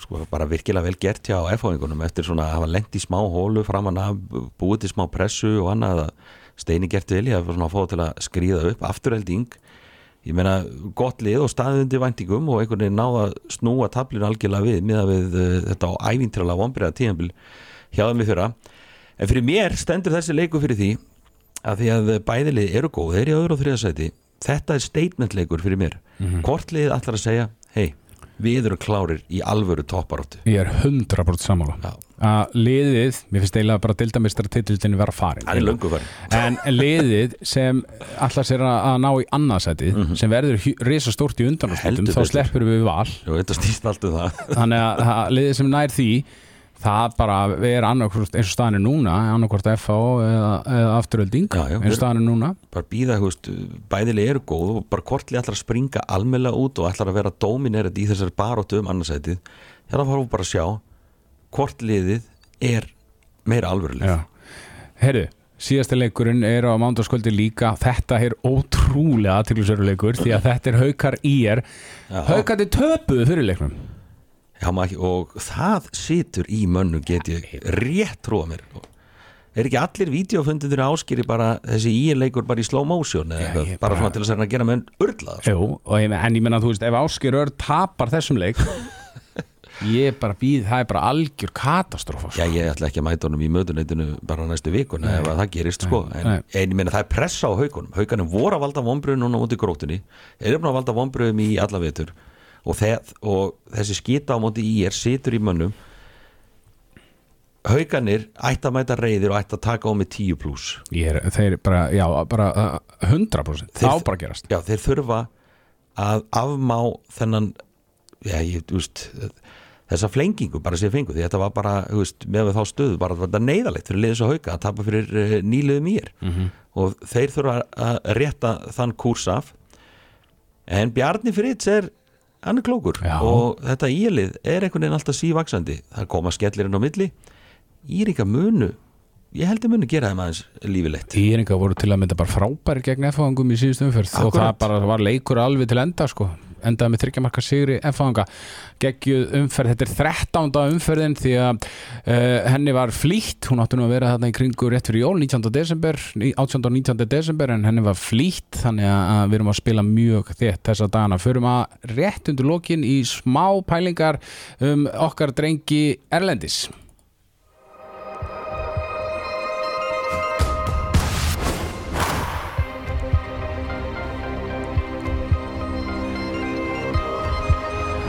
sko, bara virkilega vel gert hjá F-hóingunum eftir svona að hafa lent í smá hólu framan af, búið til smá pressu og annað að steini gert ég að fá til að skrýða upp. Afturhelding ég meina gott lið og staðið undir væntingum og einhvern veginn náða snúa tablinu algjörlega við miða við uh, þetta á ævintrala vombriða tíðanbíl hjá þeim í fyrra. En fyrir mér stendur þessi leiku fyrir því að því að bæðilið eru góð þeir eru í öðru og þriðasæti þetta er statement leikur fyrir mér. Hvort liðið ætlar að segja hei, við erum klárir í alvöru topparóttu Ég er 100% sammála. Já. Að liðið, mér finnst eiginlega bara dildamistara titildinni vera farin farin en liðið sem allar sér að að ná í annarsætið sem verður risa stórt í undanúrslutum Heldur þá sleppur við val. Jú, um þannig að það- liðið sem nær því það bara er annarkvort eins og staðan er núna annarkvort FH eða, eða afturölding eins og staðan er núna. Bara býða, veist, bæðileg eru góð og bara kortli ætlar að springa almennilega út og ætlar að vera dominerað í þessari baróttu um annarsætið hérna fáum við bara að sjá hvort liðið er meira alvöruleg Já. Herru, síðasti leikurinn er á mándaskvöldi líka. Þetta er ótrúlega aðtiklusöruleikur því að þetta er haukar í er Já. haukandi töpuðu fyrir leiknum. Já, og það situr í mönnu get ég rétt trúa mér. Er ekki allir vídeofundir áskýri bara þessi íleikur bara í slow motion eða eitthvað, bara bara- svona til að gera með urlaðar Jú, og ég, en ég menna þú veist ef Áskir Örn tapar þessum leik ég bara býð, það er bara algjör katastrófa Já, ég ætla ekki að mæta honum í mötuneitinu bara næstu vikuna ef að það gerist sko. En, nei. en ég meina það er pressa á haugunum haugunum voru að valda vonbröðum núna út í grótunni eru búin að valda vonbröðum í alla vetur. Og, þe- og þessi skita á móti í er situr í mönnum. Hauganir ætti að mæta reyðir og ætti að taka á með 10 pluss er, þeir bara, já, bara uh, 100% Þeir- þá bara gerast. Já, þeir þurfa að afmá þennan já, ég, veist þessa flengingu bara sem fengu því þetta var bara, þú veist, með þá stöðu bara þetta neyðalegt fyrir liðis og hauka að tapa fyrir uh, nýliðum mér -hmm. og þeir þurfa að rétta þann kúrs af. En Bjarni Fritz er hann er klókur. Já. og þetta ílið er einhvern veginn alltaf sívaksandi það koma skellirinn á milli. Írika munu ég held að munu gera þeim aðeins lífilegt. Íringa voru til að mynda bara frábæri gegn F-fangum í síðustu umferð. Og það bara var leikur alveg til enda sko endaði með þryggjamarka sigri F-fanga geggjuð umferð, þetta er 13. umferðin því að uh, henni var flýtt, hún átti nú að vera þarna í kringu rétt fyrir jól, 19. desember 18. og 19. desember en henni var flýtt þannig að við erum að spila mjög þétt þessa dagana, förum að rétt undir lokin í smá pælingar um okkar drengi Erlendis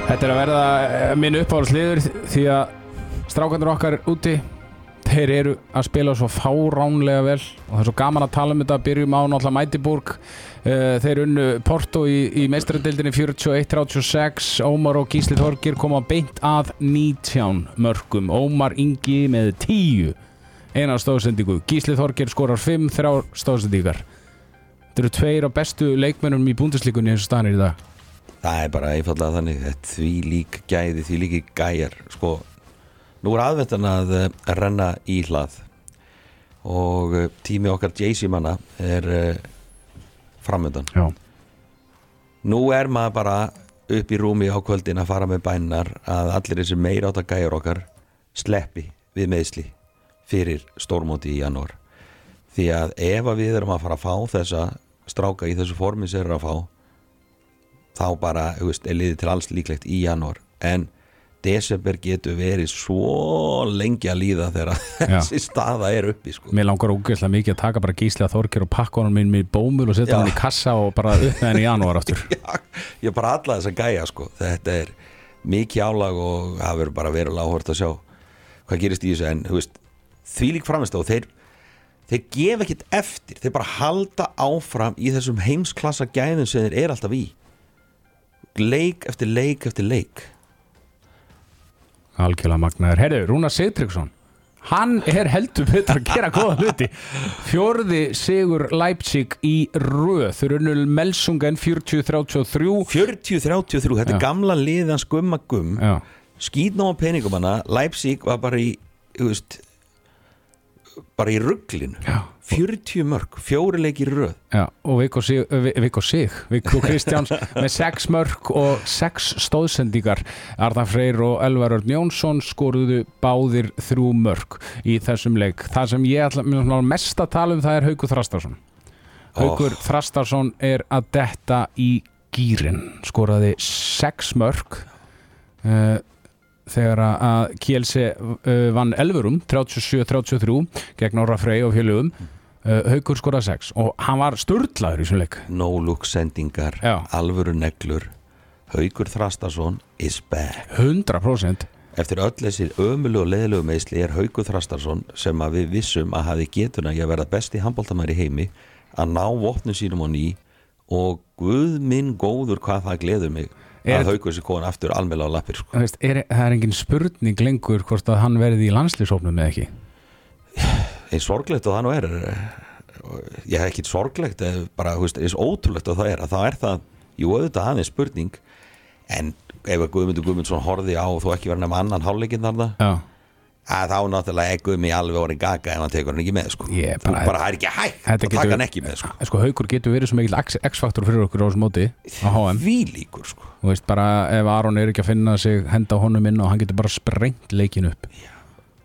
Þetta er að verða eh, minn uppáhaldsliður því að strákandur okkar úti þeir eru að spila svo fáránlega vel og það er svo gaman að tala um þetta. Byrjum á náttúrulega Mætiborg uh, þeir unnu Porto í, í meistradildinni 41-36 Ómar og Gísli Þorgir koma beint að 19 mörgum Ómar Ingi með 10 eina stóðsendingu Gísli Þorgir skorar 5 þrjár stóðsendingar Þetta eru tveir af bestu leikmennum í búndislíkunni eins og stanir í dag Það er bara einfallega þannig því lík gæði, því líki gæjar sko, nú er aðvendan að uh, renna í hlað. Og uh, tími okkar Jaycee manna er uh, framöndan Já, Nú er maður bara upp í rúmi á kvöldin að fara með bænar að allir þessi meira átt að gæjar okkar sleppi við meðsli fyrir stórmóti í janúar. Því að ef að við erum að fara að fá þessa stráka í þessu formi sem er að fá þá bara, þú veist, er liðið til alls líklegt í janúar. En desember getur verið svo lengi að líða þegar þessi staða er uppi sko. mér langar ógeðslega mikið að taka bara gísli að Þorkir og pakka honum minn með bómul og setja hann í kassa og bara upp með hann í janúar Já, ég bara alla þess að gæja sko. þetta er mikið álag og það verður bara verulega áhört að sjá hvað gerist í þessu. En veist, því lík framist og þeir þeir gefa ekkert eftir. Þeir bara halda áfram í þessum heimsklassa gæðum sem þeir er alltaf í leik eftir leik eftir leik. Algjörlega magnaður. Herru, Rúnar Sigtryggsson Hann er heldur betur að gera góða hluti. Fjórði sigur Leipzig í röð. Þurrunul Melsungen 40-33 40-33, þetta Já. er gamla liðan skumma gum. Já, skýtnáma peningum hana Leipzig var bara í veist, bara í rugglinu Já. 40 mörg, fjóri leik í röð. Já, og Viggo Sig, Vi- Viggo Kristjáns með sex mörg og sex stóðsendingar Arðan Freyr og Elvar Örn Jónsson skoruðu báðir þrjú mörg í þessum leik. Það sem ég ætla mest að tala um það er Haukur Þrastarsson. Haukur Þrastarsson er að detta í gýrin skoraði sex mörg uh, þegar að Kielse uh, vann Elverum 37-33 gegn Orra Frey og félögum uh, Haukur skoraði sex og hann var störtlaður í þessum leik. No look sendingar, Já. alvöru neglur. Haukur Þrastarsson is back. 100% eftir öll þessir ömulu og leðilegu meðsli er Haukur Þrastarsson sem að við vissum að hafi getuna í að verða besti handbóltamæri heimi að ná vopnum sínum á ný og guð minn góður hvað það gleður mig Er- að Haukur sér komin aftur almela á lappir sko. Er, það er engin spurning lengur hvort að hann verði í landslýsóknum eða ekki eins sorglegt og það nú er eh, ég hef ekkit sorglegt eh, bara þú eins ótrúlegt og það er að það er það, jú auðvitað aðeins spurning en ef að Guðmundur Guðmundsson horfði á og þú ekki verið nema annan hálfleikinn þarna Já, að þá náttúrulega er Guðmi alveg orðin gaga ef hann tekur hann ekki með sko. Þú bara- bara það er ekki hægt að taka hann ekki með sko. sko Haukur getur verið svo mikil X-faktor fyrir okkur á þessum móti á HM Því líkur sko. Þú veist bara ef Aron er ekki að finna sig henda honum inn og hann getur bara sprengt leikin upp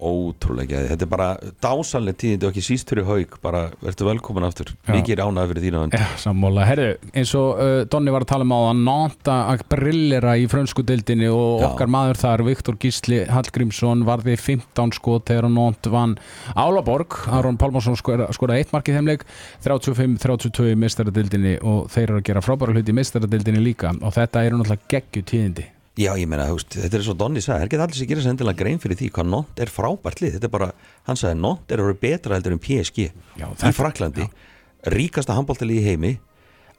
Ótrúlega, þetta er bara dásanlega tíðindi og ekki síst fyrir haug bara verður velkomin aftur, mikið ránaði fyrir þína hönd. Já, sammála, herru, eins og uh, Donni var að tala um á að Nanta að brillera í frönsku deildinni og Já. okkar maður þar, Viktor Gísli Hallgrímsson varði 15 skot þegar Nant vann Álaborg. Aron Pálmarsson skora- skoraði eitt mark í þeim leik. 35-32 í mistaradeildinni og þeir eru að gera frábæra hluti í mistaradeildinni líka. Og þetta eru náttúrulega geggju tíðindi Já, ég meina, veist, þetta er svo Donni sagði, það er ekki allir sem gera sér endilega grein fyrir því hvað Nont er frábært lið, þetta er bara hann sagði, Nont er að vera betra heldur en PSG Já, í Fraklandi, ríkasta handbóltalið í heimi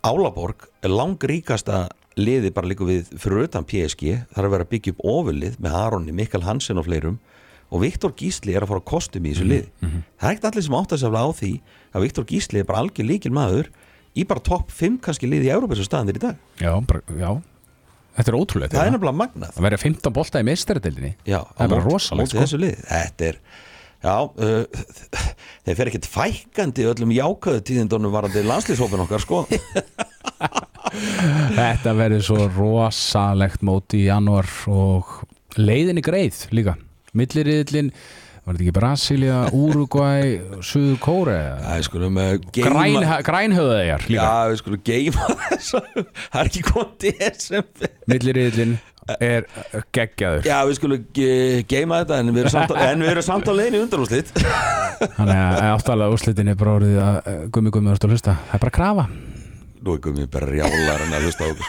Álaborg lang ríkasta liði bara líka við fyrir utan PSG, er að vera að byggja upp ofurlið með Aronni, Mikael Hansen og fleirum. Og Viktor Gísli er að fara kostum í þessu lið. það er ekkert allir sem átt að sefla á því að Viktor Gísli er bara algjör líkil maður í bara topp 5 kannski liði í Európa þetta er ótrúlega það er nefnilega magnað. Að vera 15 bolta í mistaradeildinni Já, Það er bara rosalegt, sko. Þetta er Já, uh, þeir fer ekkert fækandi öllum jákvæðu tíðindunum varandi landslýshópin okkar sko. Þetta verður svo rosalegt móti í janúar og leiðinni greið líka. Milliriðlin, var þetta ekki Brasilia, Uruguay, Suður Kóre Það er skulum Græn, geima Grænhöðaðjar líka. Já, við skulum geima þess Það er ekki komið desember. Milliriðlin er geggjaður. Já, við skulum ge geima þetta en við erum samt á, en við erum samt á leiðin í undanúslit Þannig að áttalega úrslitin er bara orðið að eh, gummi gummi verður að hlusta. Það er bara að krafa Nú er komið bara rjálar en að hlusta okkur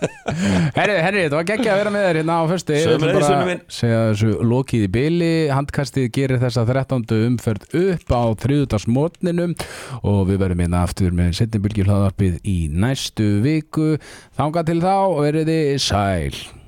Herri, herri, þetta var geggja að vera með þér hérna á fyrstu Sömuleiðis, Sunnu minn. segja þessu lokið í byli handkastið gerir þessa 13. umferð upp á þriðutarsmórninum og við verðum hérna aftur með setnibylgi hlaðarpið í næstu viku þanga til þá verið þið sæl